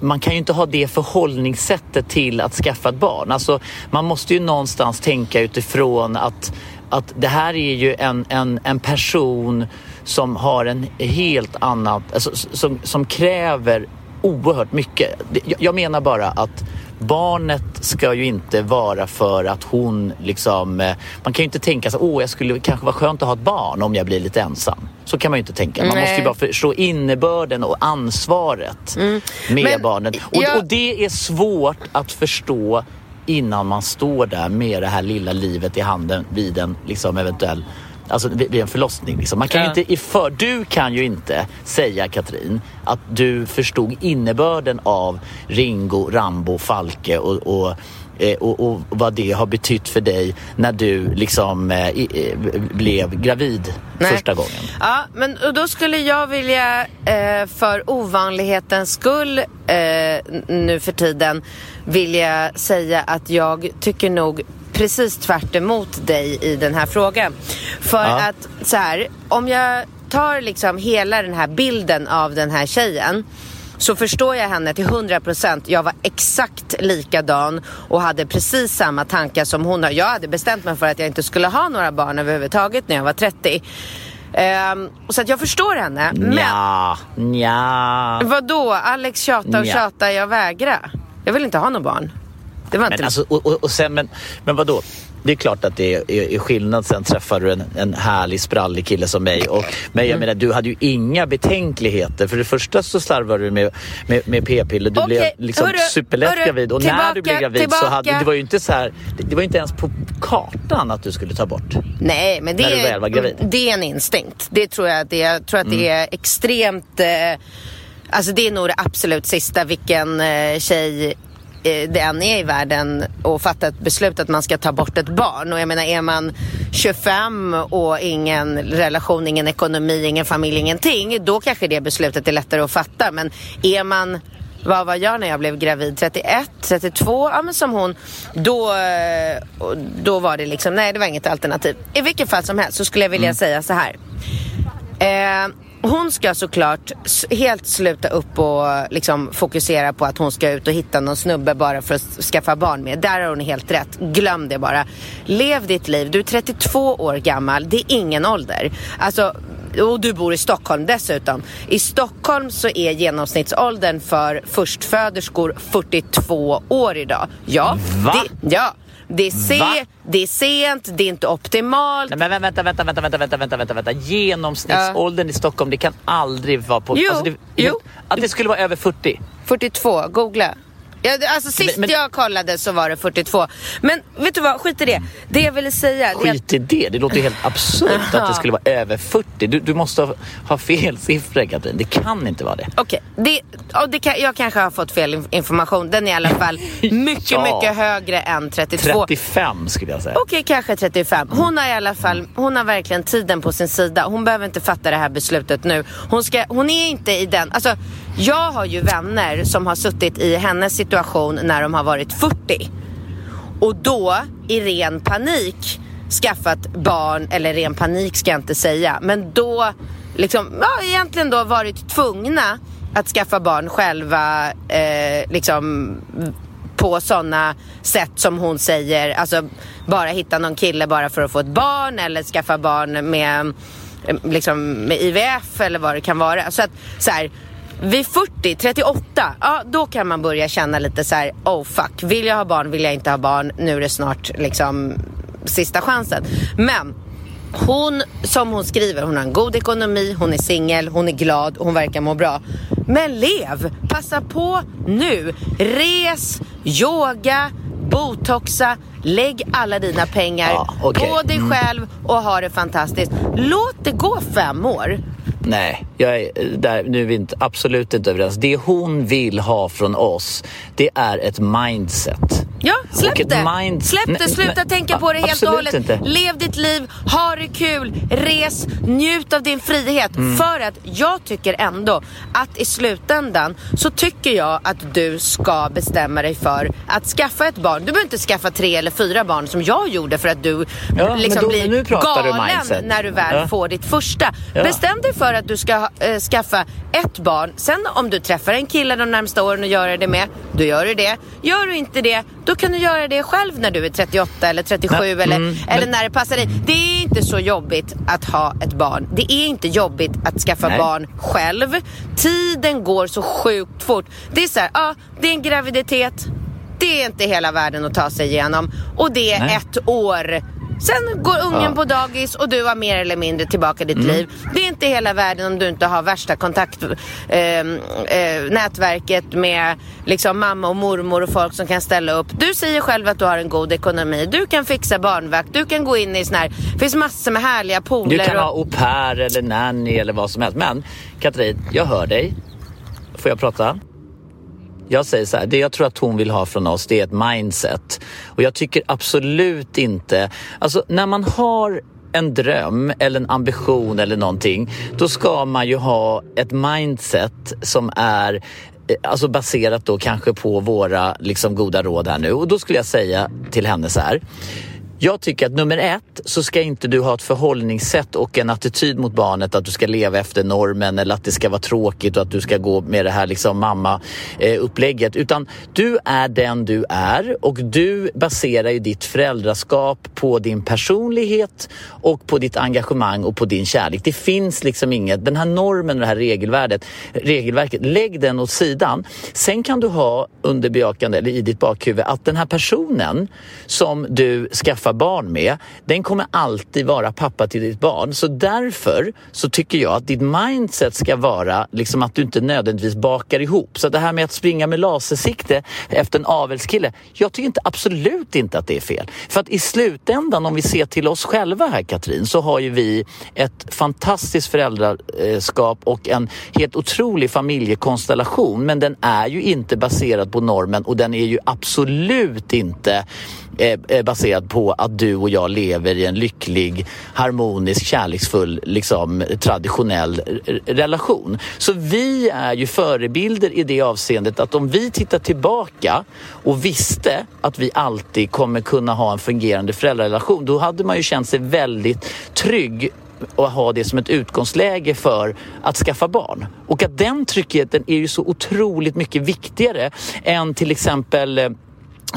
man kan ju inte ha det förhållningssättet till att skaffa ett barn. Alltså, man måste ju någonstans tänka utifrån att, att det här är ju en, en, en person som har en helt annan, alltså, som, som kräver oerhört mycket. Jag menar bara att barnet ska ju inte vara för att hon liksom... eh, Man kan ju inte tänka så åh jag skulle kanske vara skönt att ha ett barn om jag blir lite ensam. Så kan man ju inte tänka. Man Nej. måste ju bara förstå innebörden och ansvaret med Men barnet. Och, jag- och det är svårt att förstå innan man står där med det här lilla livet i handen vid en liksom eventuell Alltså vid vid en förlossning. Liksom. Man kan Ja. inte för, du kan ju inte säga Katrin att du förstod innebörden av Ringo, Rambo, Falke och, och eh, och, och vad det har betytt för dig när du liksom eh, eh, blev gravid Nej. första gången. Ja, men och då skulle jag vilja eh, för ovanlighetens skull eh, nu för tiden vilja säga att jag tycker nog precis tvärt emot dig i den här frågan. För Ja. att så här, om jag tar liksom hela den här bilden av den här tjejen så förstår jag henne till 100%. Jag var exakt likadan och hade precis samma tankar som hon har. Jag hade bestämt mig för att jag inte skulle ha några barn överhuvudtaget när jag var 30. Ehm, så att jag förstår henne. Men Nja, nja. vadå? Alex tjata och Nja. tjata, jag vägrar. Jag vill inte ha något barn. Det var inte... Men, alltså, och, och, och sen, men, men vadå? Det är klart att det är, är, är skillnad. Sen träffar du en, en härlig sprallig kille som mig. Och, men Mm. jag menar, du hade ju inga betänkligheter. För det första så slarvade du med, med, med p-piller. Du Okej, blev liksom hörru, superlätt hörru, gravid. Och när tillbaka, du blev gravid så tillbaka. hade det var ju inte så här, det, det var inte ens på kartan att du skulle ta bort. Nej, men det, När du väl var gravid. Mm. är, det är en instinkt. Det tror jag att det är. Jag tror att det är extremt... Eh, alltså det är nog det absolut sista vilken eh, tjej det än är i världen och fatta ett beslut att man ska ta bort ett barn. Och jag menar, är man 25 och ingen relation, ingen ekonomi, ingen familj, ingenting. Då kanske det beslutet är lättare att fatta. Men är man vad var jag när jag blev gravid? 31, 32? Ja men som hon. Då, eh, då var det liksom, nej det var inget alternativ. I vilket fall som helst så skulle jag vilja säga så här. Eh, hon ska såklart helt sluta upp och liksom fokusera på att hon ska ut och hitta någon snubbe bara för att skaffa barn med. Där har hon helt rätt. Glöm det bara. Lev ditt liv. Du är 32 år gammal. Det är ingen ålder. Alltså, och du bor i Stockholm dessutom. I Stockholm så är genomsnittsåldern för förstföderskor 42 år idag. Ja, Va? Det, ja. Det är, se, Va? det är sent, det är inte optimalt. Nej, men vänta, vänta, vänta, vänta, vänta, vänta, vänta, vänta. Genomsnittsåldern i Stockholm, det kan aldrig vara på... Jo, det, jo. Att det skulle vara över 40. 42, googla. Ja, det- alltså sist Men- men- jag kollade så var det 42. Men vet du vad, skit i det. Det jag ville säga... det Skit i det. Det låter ju helt absurt att det skulle vara över 40. Du, du måste ha, ha fel siffror Katrin. Det kan inte vara det. Okej, det, ja, det kan, jag kanske har fått fel in- information. Den är i alla fall mycket, Ja. mycket högre än 32. 35 skulle jag säga. Okej, kanske 35. Hon har i alla fall, hon har verkligen tiden på sin sida. Hon behöver inte fatta det här beslutet nu. Hon, ska, hon är inte i den, alltså jag har ju vänner som har suttit i hennes situation när de har varit 40. Och då i ren panik skaffat barn, eller ren panik ska jag inte säga, men då liksom, ja egentligen då varit tvungna att skaffa barn själva, eh, liksom på sådana sätt som hon säger, alltså bara hitta någon kille bara för att få ett barn eller skaffa barn med, eh, liksom, med IVF eller vad det kan vara. Så att så här, vid 40, 38, ja då kan man börja känna lite så här: oh fuck, vill jag ha barn, vill jag inte ha barn, nu är det snart liksom sista chansen. Men hon, som hon skriver, hon har en god ekonomi, hon är singel, hon är glad, hon verkar må bra. Men lev! Passa på nu! Res, yoga, botoxa, lägg alla dina pengar Ja, okej. på dig själv och ha det fantastiskt. Låt det gå fem år. Nej, jag är, där, nu är vi inte, absolut inte överens. Det hon vill ha från oss, det är ett mindset. Ja, släpp det. mind- Släpp det, Nej, sluta nej, tänka på det helt och hållet. inte. Lev ditt liv, ha det kul, res, njut av din frihet. Mm. För att jag tycker ändå att i slutändan så tycker jag att du ska bestämma dig för att skaffa ett barn. Du behöver inte skaffa tre eller fyra barn som jag gjorde för att du Ja, liksom då- blir du galen när du väl Ja. får ditt första. Ja. Bestäm dig för att du ska eh, skaffa ett barn. Sen om du träffar en kille de närmsta åren och gör det med, då gör du det. Gör du inte det, då kan du göra det själv när du är 38 eller 37 Nej, eller, mm, eller men- när det passar dig. Det är inte så jobbigt att ha ett barn. Det är inte jobbigt att skaffa Nej. barn själv. Tiden går så sjukt fort. Det är så här, ja, det är en graviditet. Det är inte hela världen att ta sig igenom. Och det är Nej. ett år. Sen går ungen Ja. Mm. på dagis och du har mer eller mindre tillbaka ditt liv. Det är inte hela världen om du inte har värsta kontakt, eh, eh, nätverket med liksom mamma och mormor och folk som kan ställa upp. Du säger själv att du har en god ekonomi. Du kan fixa barnvakt. Du kan gå in i sån här, det finns massor med härliga Du pooler. kan och- ha au pair eller nanny eller vad som helst. Men Katrin, jag hör dig. Får jag prata? Jag säger så här, det jag tror att hon vill ha från oss det är ett mindset. Och jag tycker absolut inte, alltså när man har en dröm eller en ambition eller någonting, då ska man ju ha ett mindset som är eh, Alltså baserat då kanske på våra liksom goda råd här nu. Och då skulle jag säga till henne så här. Jag tycker att nummer ett så ska inte du ha ett förhållningssätt och en attityd mot barnet att du ska leva efter normen eller att det ska vara tråkigt och att du ska gå med det här liksom mamma-upplägget. Utan du är den du är och du baserar ju ditt föräldraskap på din personlighet och på ditt engagemang och på din kärlek. Det finns liksom inget, den här normen och det här regelvärdet, regelverket, lägg den åt sidan. Sen kan du ha under bejakande eller i ditt bakhuvud att den här personen som du skaffar barn med, den kommer alltid vara pappa till ditt barn. Så därför så tycker jag att ditt mindset ska vara liksom att du inte nödvändigtvis bakar ihop. Så det här med att springa med lasersikte efter en avelskille, jag tycker inte, absolut inte att det är fel. För att i slutändan, om vi ser till oss själva här Katrin, så har ju vi ett fantastiskt föräldraskap och en helt otrolig familjekonstellation. Men den är ju inte baserad på normen och den är ju absolut inte Eh, eh, baserad på att du och jag lever i en lycklig, harmonisk, kärleksfull, liksom, traditionell relation. Så vi är ju förebilder i det avseendet att om vi tittar tillbaka och visste att vi alltid kommer kunna ha en fungerande föräldrarelation, då hade man ju känt sig väldigt trygg och ha det som ett utgångsläge för att skaffa barn. Och att den tryggheten är ju så otroligt mycket viktigare än till exempel eh,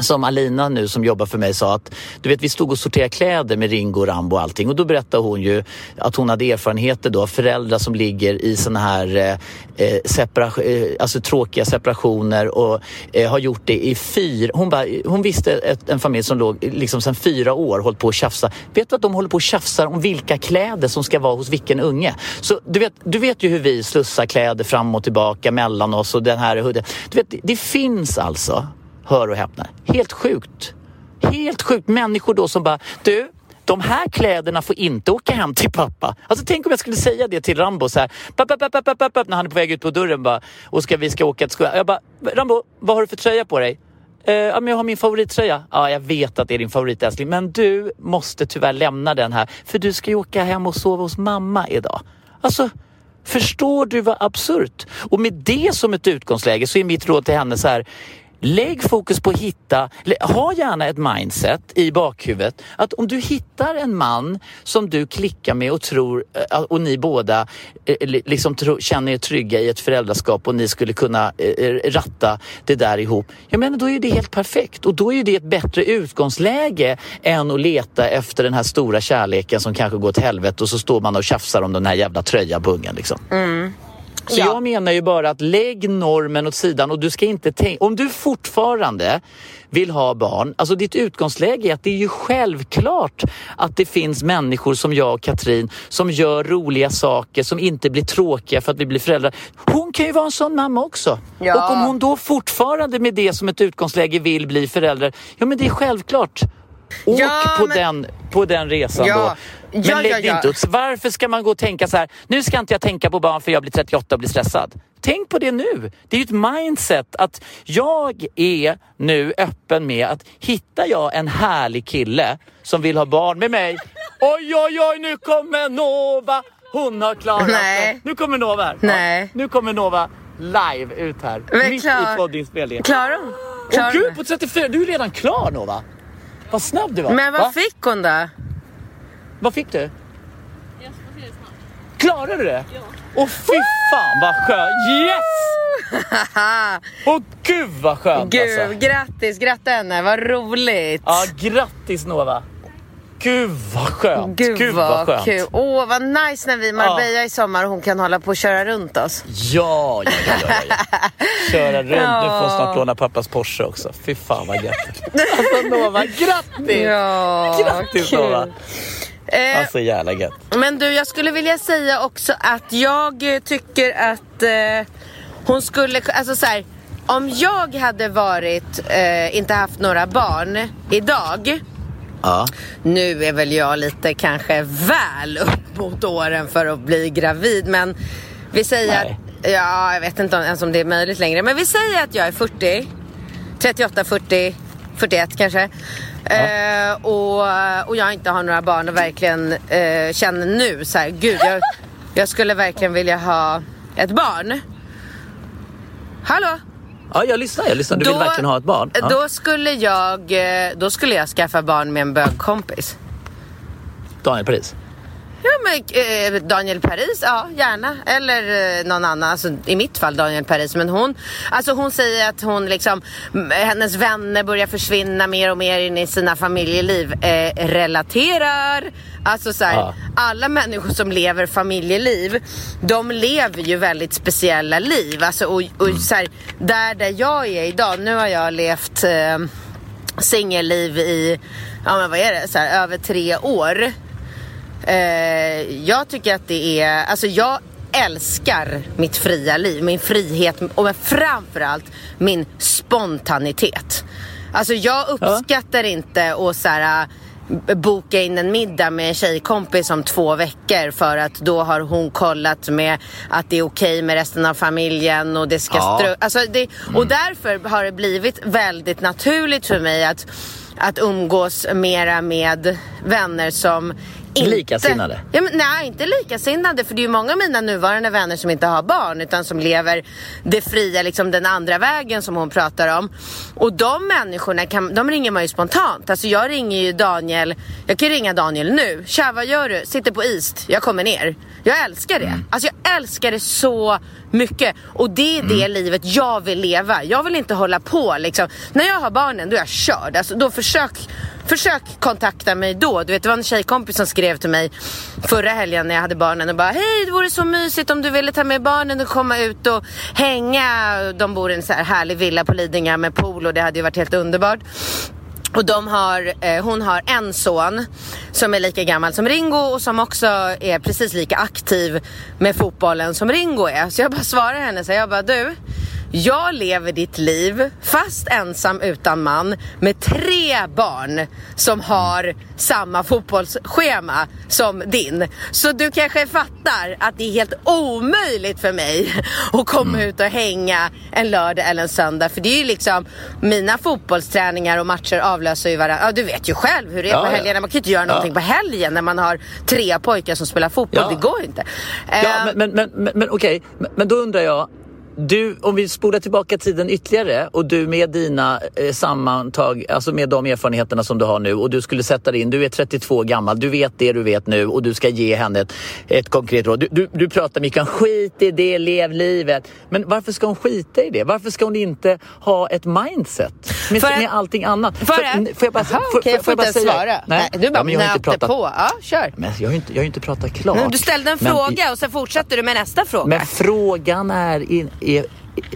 som Alina nu som jobbar för mig sa att du vet vi stod och sorterade kläder med Ringo, och Rambo och allting och då berättade hon ju att hon hade erfarenheter då föräldrar som ligger i såna här eh, eh, separa, eh, alltså tråkiga separationer och eh, har gjort det i fyra, hon, bara, hon visste ett, en familj som låg liksom sedan fyra år hållit på att tjafsa. Vet du att de håller på att tjafsa om vilka kläder som ska vara hos vilken unge? Så du vet, du vet ju hur vi slussar kläder fram och tillbaka mellan oss och den här Du vet, det, det finns alltså Hör och häpna. Helt sjukt. Helt sjukt. Människor då som bara, du, de här kläderna får inte åka hem till pappa. Alltså tänk om jag skulle säga det till Rambo så här, pappa, pappa, pappa, pappa, när han är på väg ut på dörren bara, och ska, vi ska åka till skolan. Jag bara, Rambo, vad har du för tröja på dig? Eh, ja, men jag har min favorittröja. Ja, jag vet att det är din favorit älskling, men du måste tyvärr lämna den här, för du ska ju åka hem och sova hos mamma idag. Alltså, förstår du vad absurt? Och med det som ett utgångsläge så är mitt råd till henne så här, Lägg fokus på att hitta, ha gärna ett mindset i bakhuvudet att om du hittar en man som du klickar med och tror eh, och ni båda eh, liksom känner er trygga i ett föräldraskap och ni skulle kunna eh, ratta det där ihop. Jag menar då är det helt perfekt och då är det ett bättre utgångsläge än att leta efter den här stora kärleken som kanske går till helvete och så står man och tjafsar om den här jävla tröjabungen liksom. Mm. Så ja. jag menar ju bara att lägg normen åt sidan och du ska inte tänka... Om du fortfarande vill ha barn, alltså ditt utgångsläge är att det är ju självklart att det finns människor som jag och Katrin som gör roliga saker som inte blir tråkiga för att vi blir föräldrar. Hon kan ju vara en sån mamma också. Ja. Och om hon då fortfarande med det som ett utgångsläge vill bli förälder, ja men det är självklart. Åk ja, på, men... den, på den resan ja. då. Men ja, lägg ja, inte ut. Varför ska man gå och tänka så här, nu ska inte jag tänka på barn för jag blir 38 och blir stressad. Tänk på det nu. Det är ju ett mindset att jag är nu öppen med att hittar jag en härlig kille som vill ha barn med mig. Oj, oj, oj, nu kommer Nova. Hon har klarat det. Nu kommer Nova här. Nej. nu kommer Nova live ut här. Men mitt klar... i poddinspelningen. Klarar hon? Åh gud, på 34. Du är redan klar Nova. Vad snabb du var. Men vad Va? fick hon då? Vad fick du? Jag ska se det snart. Klarade du det? Ja. Åh fy fan vad skönt! Yes! Åh gud vad skönt Gud, alltså. grattis, gratta henne, vad roligt! Ja, grattis Nova! Gud vad skönt! Gud, Gud vad, vad! Kul. Åh vad nice när vi är i Marbella ja. i sommar och hon kan hålla på och köra runt oss. Ja, ja, ja, ja, ja. Köra runt, ja. nu får hon snart låna pappas Porsche också. Fy fan vad gött! Alltså Nova, grattis! Ja, grattis kul. Nova! Eh, alltså jävla gött. Men du, jag skulle vilja säga också att jag tycker att eh, hon skulle, alltså så här, om jag hade varit, eh, inte haft några barn idag. Ja. Nu är väl jag lite kanske väl upp mot åren för att bli gravid men vi säger Nej. ja, jag vet inte ens om det är möjligt längre. Men vi säger att jag är 40. 38, 40, 41 kanske. Ja. Eh, och, och jag inte har några barn och verkligen eh, känner nu så här, gud jag, jag skulle verkligen vilja ha ett barn. Hallå? Ja, jag lyssnar. Jag lyssnar. Du då, vill verkligen ha ett barn? Ja. Då, skulle jag, eh, då skulle jag skaffa barn med en bögkompis. Daniel Paris? Ja, men eh, Daniel Paris, ja gärna. Eller eh, någon annan, alltså, i mitt fall Daniel Paris. Men hon, alltså hon säger att hon liksom, hennes vänner börjar försvinna mer och mer in i sina familjeliv. Eh, relaterar. Alltså så här, ja. alla människor som lever familjeliv, de lever ju väldigt speciella liv. Alltså, och, och mm. så här, där, där jag är idag, nu har jag levt eh, singelliv i, ja men vad är det, så här, över tre år. Eh, jag tycker att det är, alltså jag älskar mitt fria liv, min frihet och framförallt min spontanitet. Alltså jag uppskattar ja. inte att så här, boka in en middag med en tjejkompis om två veckor för att då har hon kollat med att det är okej med resten av familjen och det ska ja. strö... Alltså det, och mm. därför har det blivit väldigt naturligt för mig att att umgås mera med vänner som inte... Likasinnade? Ja, men, nej, inte likasinnade. För det är ju många av mina nuvarande vänner som inte har barn utan som lever det fria, liksom den andra vägen som hon pratar om. Och de människorna kan, de ringer man ju spontant. Alltså jag ringer ju Daniel, jag kan ringa Daniel nu. Tja, vad gör du? Sitter på East, jag kommer ner. Jag älskar det. Mm. Alltså jag älskar det så mycket. Och det är det mm. livet jag vill leva. Jag vill inte hålla på liksom. När jag har barnen då är jag körd. Alltså, då försök, försök kontakta mig då. Du vet det var en tjejkompis som skrev till mig förra helgen när jag hade barnen och bara Hej det vore så mysigt om du ville ta med barnen och komma ut och hänga. De bor i en så här härlig villa på Lidingö med pool och det hade ju varit helt underbart. Och de har, eh, hon har en son som är lika gammal som Ringo och som också är precis lika aktiv med fotbollen som Ringo är. Så jag bara svarar henne så jag bara du, jag lever ditt liv fast ensam utan man med tre barn som har samma fotbollsschema som din. Så du kanske fattar att det är helt omöjligt för mig att komma mm. ut och hänga en lördag eller en söndag. För det är ju liksom mina fotbollsträningar och matcher avlöser ju varandra. Ja, du vet ju själv hur det är ja, på helgerna. Man kan ju inte göra någonting ja. på helgen när man har tre pojkar som spelar fotboll. Ja. Det går ju inte. Ja, uh, men, men, men, men okej, okay. men då undrar jag du, om vi spolar tillbaka tiden ytterligare och du med dina eh, sammantag, alltså med de erfarenheterna som du har nu och du skulle sätta dig in, du är 32 gammal, du vet det du vet nu och du ska ge henne ett, ett konkret råd. Du, du, du pratar mycket om skit i det, lev livet. Men varför ska hon skita i det? Varför ska hon inte ha ett mindset med, för, med allting annat? För, för, får jag bara, Aha, för, okay, jag får inte ens svara. Nej, du bara ja, men jag inte pratat, på. Ja, kör. Men jag har inte, jag har inte pratat klart. Du ställde en men, fråga och sen fortsätter du med nästa fråga. Men frågan är in, är,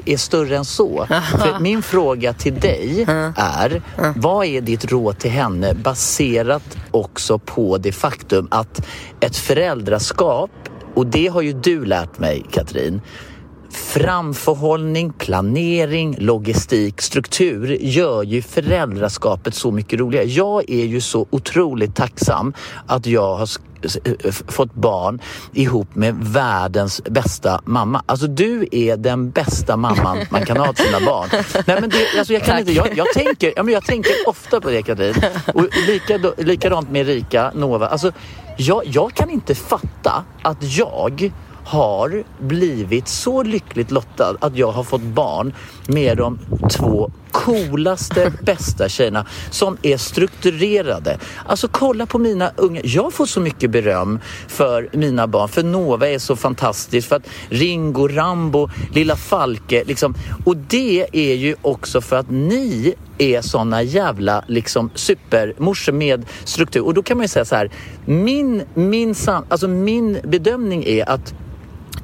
är större än så. För min fråga till dig är, vad är ditt råd till henne baserat också på det faktum att ett föräldraskap, och det har ju du lärt mig Katrin, Framförhållning, planering, logistik, struktur gör ju föräldraskapet så mycket roligare. Jag är ju så otroligt tacksam att jag har fått barn ihop med världens bästa mamma. Alltså du är den bästa mamman man kan ha till sina barn. Nej, men det, alltså jag, kan inte, jag, jag, tänker, ja, men jag tänker ofta på det Katrin. Och lika, likadant med Rika Nova. Alltså, jag, jag kan inte fatta att jag har blivit så lyckligt lottad att jag har fått barn med de två coolaste, bästa tjejerna som är strukturerade. Alltså kolla på mina unga. Jag får så mycket beröm för mina barn. För Nova är så fantastisk. För att Ringo, Rambo, Lilla Falke. Liksom. Och det är ju också för att ni är såna jävla liksom supermorsor med struktur. Och då kan man ju säga så här. Min, min, alltså min bedömning är att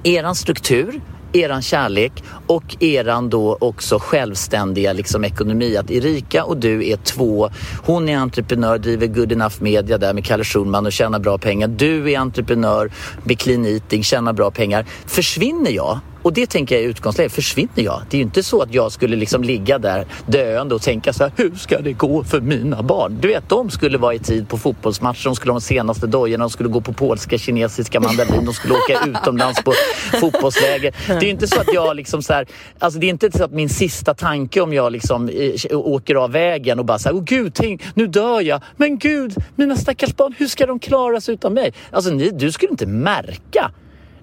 eran struktur, eran kärlek och eran då också självständiga liksom ekonomi. Att Erika och du är två. Hon är entreprenör, driver Good Enough Media där med Kalle Schulman och tjänar bra pengar. Du är entreprenör med Clean Eating, tjänar bra pengar. Försvinner jag och det tänker jag i utgångsläget, försvinner jag? Det är ju inte så att jag skulle liksom ligga där döende och tänka så här, hur ska det gå för mina barn? Du vet, de skulle vara i tid på fotbollsmatcher, de skulle ha de senaste dojorna, de skulle gå på polska, kinesiska mandarin, de skulle åka utomlands på fotbollsläger. Det är ju inte så att jag liksom så här, alltså det är inte så att min sista tanke om jag liksom eh, åker av vägen och bara så här, åh gud, tänk, nu dör jag. Men gud, mina stackars barn, hur ska de klara sig utan mig? Alltså ni, du skulle inte märka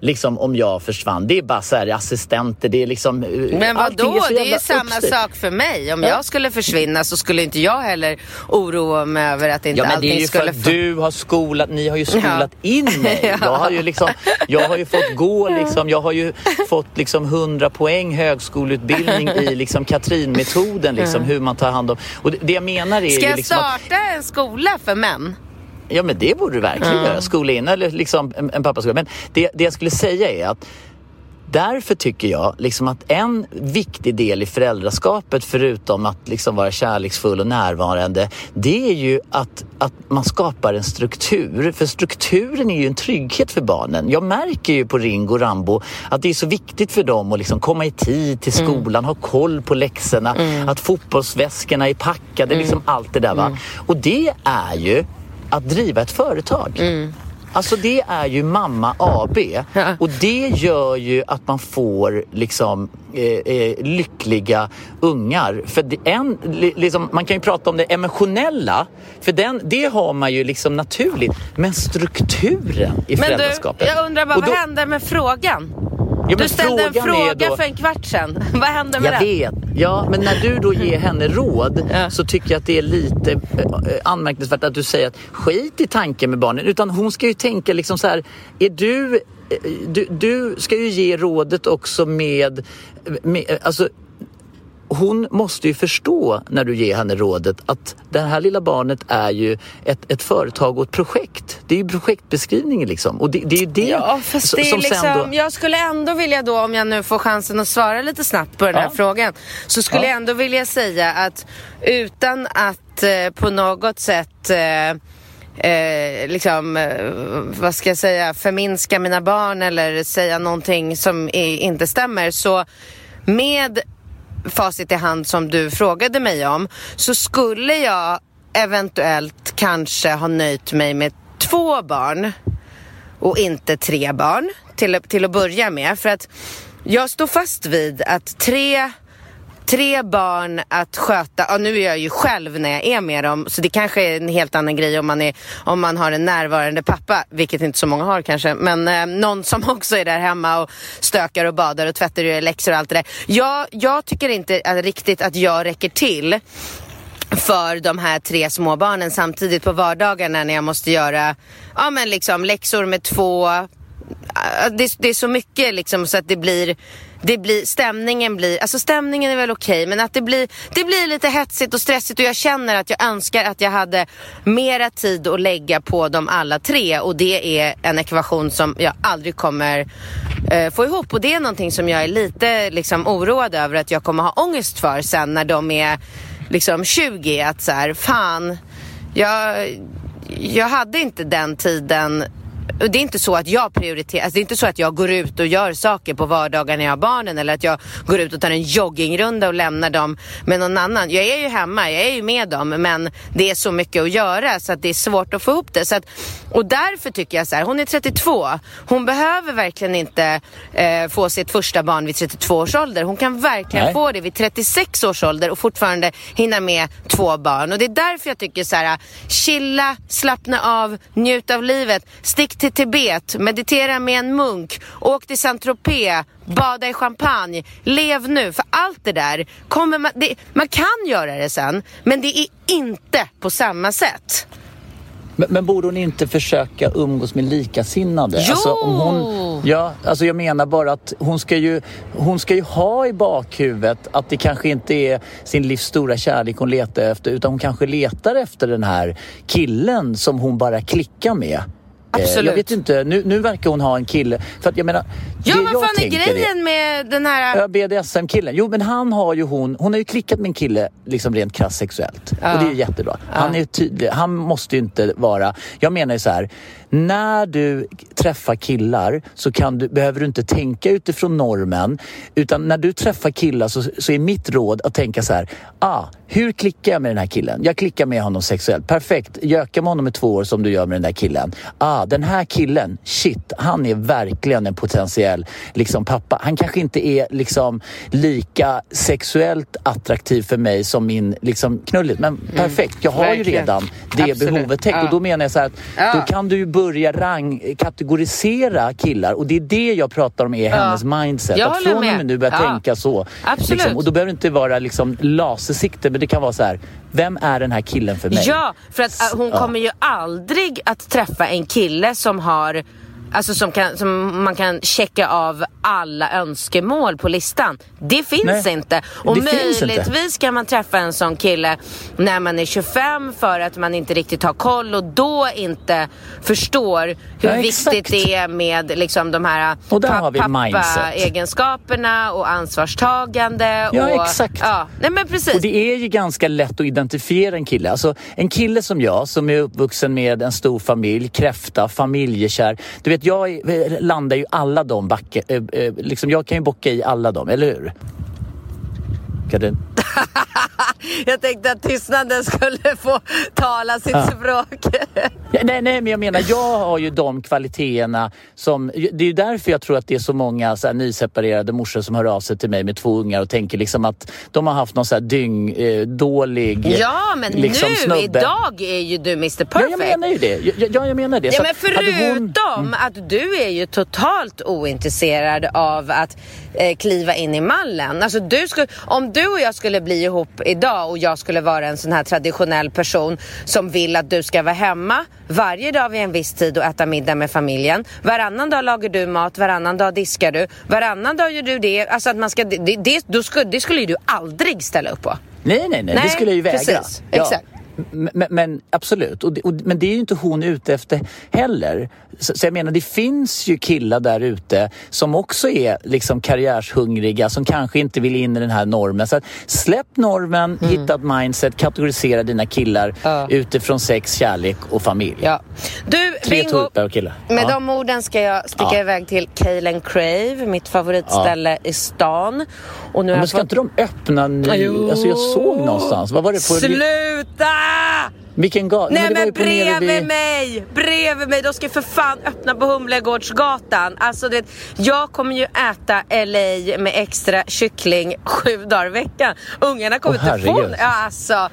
liksom om jag försvann. Det är bara så här assistenter, det är liksom... Eh, Men vad då? Det är ju samma uppstyrt. sak för mig. Om ja. jag skulle försvinna så skulle inte jag heller oroa mig över att inte ja, men allting det är ju skulle... För att du har skolat, ni har ju skolat ja. in mig. ja. Jag har ju liksom, jag har ju fått gå liksom, jag har ju fått liksom 100 poäng högskoleutbildning i liksom Katrin-metoden, liksom, hur man tar hand om... Och det, det jag menar är Ska jag liksom starta att, en skola för män? Ja men det borde du verkligen mm. göra. Skola in eller liksom en, en pappaskola. Men det, det jag skulle säga är att Därför tycker jag liksom att en viktig del i föräldraskapet förutom att liksom vara kärleksfull och närvarande det är ju att, att man skapar en struktur. För strukturen är ju en trygghet för barnen. Jag märker ju på Ringo och Rambo att det är så viktigt för dem att liksom komma i tid till mm. skolan, mm. ha koll på läxorna, mm. att fotbollsväskorna är packade, mm. liksom allt det där. Va? Mm. Och det är ju att driva ett företag. Mm. Alltså det är ju Mamma AB och det gör ju att man får liksom eh, eh, lyckliga ungar. För en, liksom, man kan ju prata om det emotionella, för den, det har man ju liksom naturligt. Men strukturen i Men föräldraskapet. Du, jag undrar bara, då, vad händer med frågan? Ja, du ställde en fråga då... för en kvart sedan. Vad händer med jag det? Jag vet. Ja, men när du då ger henne råd ja. så tycker jag att det är lite äh, anmärkningsvärt att du säger att skit i tanken med barnen. Utan hon ska ju tänka liksom så här, är du eh, du, du ska ju ge rådet också med, med alltså hon måste ju förstå när du ger henne rådet att det här lilla barnet är ju ett, ett företag och ett projekt. Det är ju projektbeskrivningen liksom. Och det, det är ju det ja, fast det är liksom, då... Jag skulle ändå vilja då, om jag nu får chansen att svara lite snabbt på den här frågan, så skulle ja. jag ändå vilja säga att utan att eh, på något sätt eh, eh, liksom, eh, vad ska jag säga, förminska mina barn eller säga någonting som är, inte stämmer så med facit i hand som du frågade mig om så skulle jag eventuellt kanske ha nöjt mig med två barn och inte tre barn till, till att börja med. För att jag står fast vid att tre tre barn att sköta, ja, nu är jag ju själv när jag är med dem så det kanske är en helt annan grej om man, är, om man har en närvarande pappa, vilket inte så många har kanske, men eh, någon som också är där hemma och stökar och badar och tvättar och gör läxor och allt det där. Jag, jag tycker inte att, riktigt att jag räcker till för de här tre småbarnen samtidigt på vardagarna när jag måste göra ja, men liksom läxor med två. Eh, det, det, är så mycket liksom så att det blir, det blir, stämningen blir, alltså stämningen är väl okej okay, men att det blir, det blir lite hetsigt och stressigt och jag känner att jag önskar att jag hade mera tid att lägga på dem alla tre och det är en ekvation som jag aldrig kommer eh, få ihop och det är någonting som jag är lite liksom oroad över att jag kommer ha ångest för sen när de är liksom 20 att så här, fan jag, jag hade inte den tiden det är inte så att jag prioriterar, alltså det är inte så att jag går ut och gör saker på vardagar när jag har barnen eller att jag går ut och tar en joggingrunda och lämnar dem med någon annan. Jag är ju hemma, jag är ju med dem men det är så mycket att göra så att det är svårt att få ihop det. Så att, och därför tycker jag så här, hon är 32, hon behöver verkligen inte eh, få sitt första barn vid 32 års ålder. Hon kan verkligen Nej. få det vid 36 års ålder och fortfarande hinna med två barn. Och det är därför jag tycker så här, chilla, slappna av, njut av livet, stick till Tibet, meditera med en munk, åk till Saint-Tropez, bada i champagne, lev nu. För allt det där, kommer man, det, man kan göra det sen, men det är inte på samma sätt. Men, men borde hon inte försöka umgås med likasinnade? Jo! Alltså, om hon, ja, alltså jag menar bara att hon ska, ju, hon ska ju ha i bakhuvudet att det kanske inte är sin livs stora kärlek hon letar efter utan hon kanske letar efter den här killen som hon bara klickar med. Absolut. Jag vet inte, nu, nu verkar hon ha en kille. För att jag menar, ja, vad fan är grejen är, med den här... BDSM-killen. Jo, men han har ju hon, hon har ju klickat med en kille liksom rent krasst sexuellt. Ja. Och det är jättebra. Ja. Han är tydlig, han måste ju inte vara, jag menar ju så här, när du träffar killar så kan du, behöver du inte tänka utifrån normen. Utan när du träffar killar så, så är mitt råd att tänka så här. Ah, hur klickar jag med den här killen? Jag klickar med honom sexuellt. Perfekt. Göka med honom i två år som du gör med den där killen. Ah, den här killen, shit, han är verkligen en potentiell liksom, pappa. Han kanske inte är liksom, lika sexuellt attraktiv för mig som min liksom, knulligt. Men mm. perfekt, jag har verkligen. ju redan det Absolut. behovet täckt. Ja. Och då menar jag så här att ja. då kan du ju börja rang, kategorisera killar. Och det är det jag pratar om är ja. hennes mindset. Jag att från och med nu börja tänka så. Liksom, och då behöver det inte vara liksom, lasersikte det kan vara så här, vem är den här killen för mig? Ja, för att äh, hon ja. kommer ju aldrig att träffa en kille som har Alltså som, kan, som man kan checka av alla önskemål på listan. Det finns Nej, inte. Och möjligtvis inte. kan man träffa en sån kille när man är 25 för att man inte riktigt har koll och då inte förstår hur ja, viktigt det är med liksom de här pappa-egenskaperna och ansvarstagande. Ja, och, exakt. Ja, Nej, men precis. Och det är ju ganska lätt att identifiera en kille. Alltså en kille som jag som är uppvuxen med en stor familj, kräfta, familjekär. Du vet, jag landar ju alla de backe, eh, eh, liksom jag kan ju bocka i alla dem, eller hur? Karin? jag tänkte att tystnaden skulle få tala sitt ja. språk. nej, nej, men jag menar, jag har ju de kvaliteterna som... Det är ju därför jag tror att det är så många så här, nyseparerade morsor som hör av sig till mig med två ungar och tänker liksom att de har haft någon så här dyng, eh, dålig Ja, men liksom, nu, snubbe. idag är ju du Mr Perfect. Ja, jag menar ju det. Ja, jag menar det. Ja, men förutom hon... att du är ju totalt ointresserad av att eh, kliva in i mallen. Alltså, du skulle, om du och jag skulle bli ihop idag och jag skulle vara en sån här traditionell person som vill att du ska vara hemma varje dag vid en viss tid och äta middag med familjen. Varannan dag lagar du mat, varannan dag diskar du, varannan dag gör du det. Alltså att man ska, det, det, skulle, det skulle ju du aldrig ställa upp på. Nej, nej, nej, nej det skulle ju vägra. Precis, ja. exakt. Men, men, absolut, och, och, men det är ju inte hon ute efter heller. Så, så, jag menar, det finns ju killar där ute som också är liksom karriärshungriga, som kanske inte vill in i den här normen. Så släpp normen, mm. hitta ett mindset, kategorisera dina killar ja. utifrån sex, kärlek och familj. Ja. Du, Tre Bingo, och killar. med ja. de orden ska jag sticka ja. iväg till Kalen Crave, mitt favoritställe i stan. Och nu men ska fått... inte de öppna ny? Alltså jag såg någonstans. Vad var det på? Sluta! Vilken gata? Nej men, men bredvid vid... mig! Bredvid mig! De ska för fan öppna på Humlegårdsgatan. Alltså det, jag kommer ju äta LA med extra kyckling sju dagar i veckan. Ungarna kommer oh, inte få... Ja, alltså.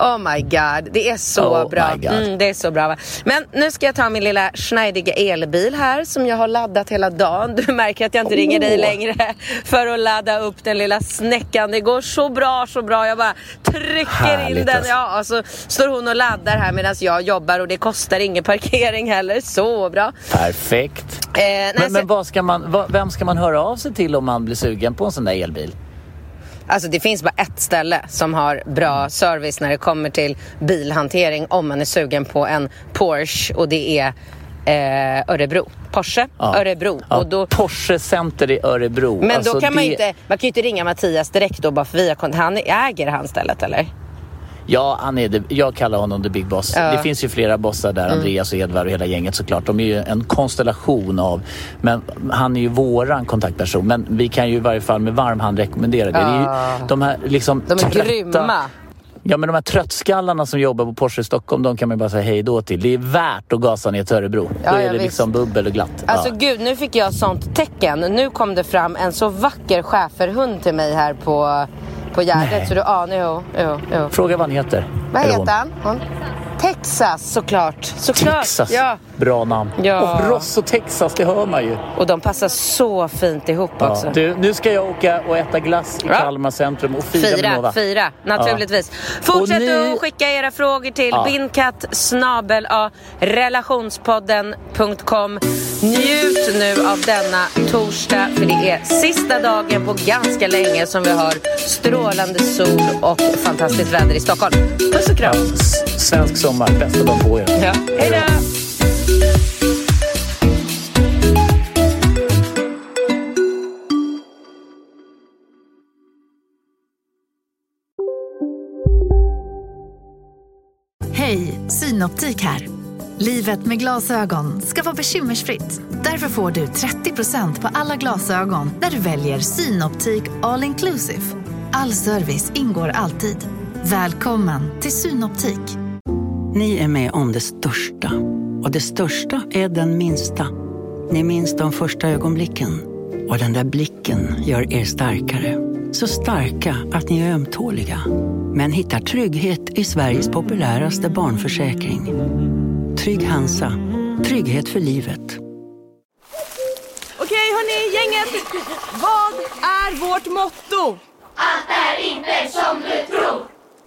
Oh my god, det är så oh bra. Mm, det är så bra. Va? Men nu ska jag ta min lilla schneidiga elbil här som jag har laddat hela dagen. Du märker att jag inte oh. ringer dig längre för att ladda upp den lilla snäckan. Det går så bra, så bra. Jag bara trycker Härligt in den. Alltså. Ja, och så står hon och laddar här medan jag jobbar och det kostar ingen parkering heller. Så bra. Perfekt. Eh, nej, men, så... men ska man, vad, vem ska man höra av sig till om man blir sugen på en sån där elbil? Alltså det finns bara ett ställe som har bra service när det kommer till bilhantering om man är sugen på en Porsche och det är eh, Örebro. Porsche, ja. Örebro. Ja, och då... Porsche Center i Örebro. Men alltså då kan man det... inte, man kan ju inte ringa Mattias direkt då bara för via, han äger han stället eller? Ja, han är the, jag kallar honom the big boss. Ja. Det finns ju flera bossar där, mm. Andreas och Edvard och hela gänget såklart. De är ju en konstellation av, men han är ju våran kontaktperson. Men vi kan ju i varje fall med varm hand rekommendera det. Ja. det är ju, de här liksom De är trötta, grymma. Ja men de här tröttskallarna som jobbar på Porsche i Stockholm, de kan man ju bara säga hej då till. Det är värt att gasa ner till Örebro. Ja, då är det visst. liksom bubbel och glatt. Alltså ja. gud, nu fick jag sånt tecken. Nu kom det fram en så vacker schäferhund till mig här på på Gärdet. Så du anar, jo. Fråga vad han heter. Vad heter han? Hon? Texas såklart. såklart. Texas, ja. bra namn. Ja. Och Ross och Texas, det hör man ju. Och de passar så fint ihop ja. också. Du, nu ska jag åka och äta glass i ja. Kalmar centrum och fira Fyra, med Nova. Fira, naturligtvis. Ja. Fortsätt ni... att skicka era frågor till ja. bindkatt relationspodden.com. Njut nu av denna torsdag för det är sista dagen på ganska länge som vi har strålande sol och fantastiskt väder i Stockholm. Puss och kram! Svensk sommar, bästa dagen på er. Ja. Hej då! Hej, Synoptik här. Livet med glasögon ska vara bekymmersfritt. Därför får du 30% på alla glasögon när du väljer Synoptik All Inclusive. All service ingår alltid. Välkommen till Synoptik. Ni är med om det största. Och det största är den minsta. Ni minns de första ögonblicken. Och den där blicken gör er starkare. Så starka att ni är ömtåliga. Men hittar trygghet i Sveriges populäraste barnförsäkring. Trygg Hansa. Trygghet för livet. Okej hörni, gänget. Vad är vårt motto?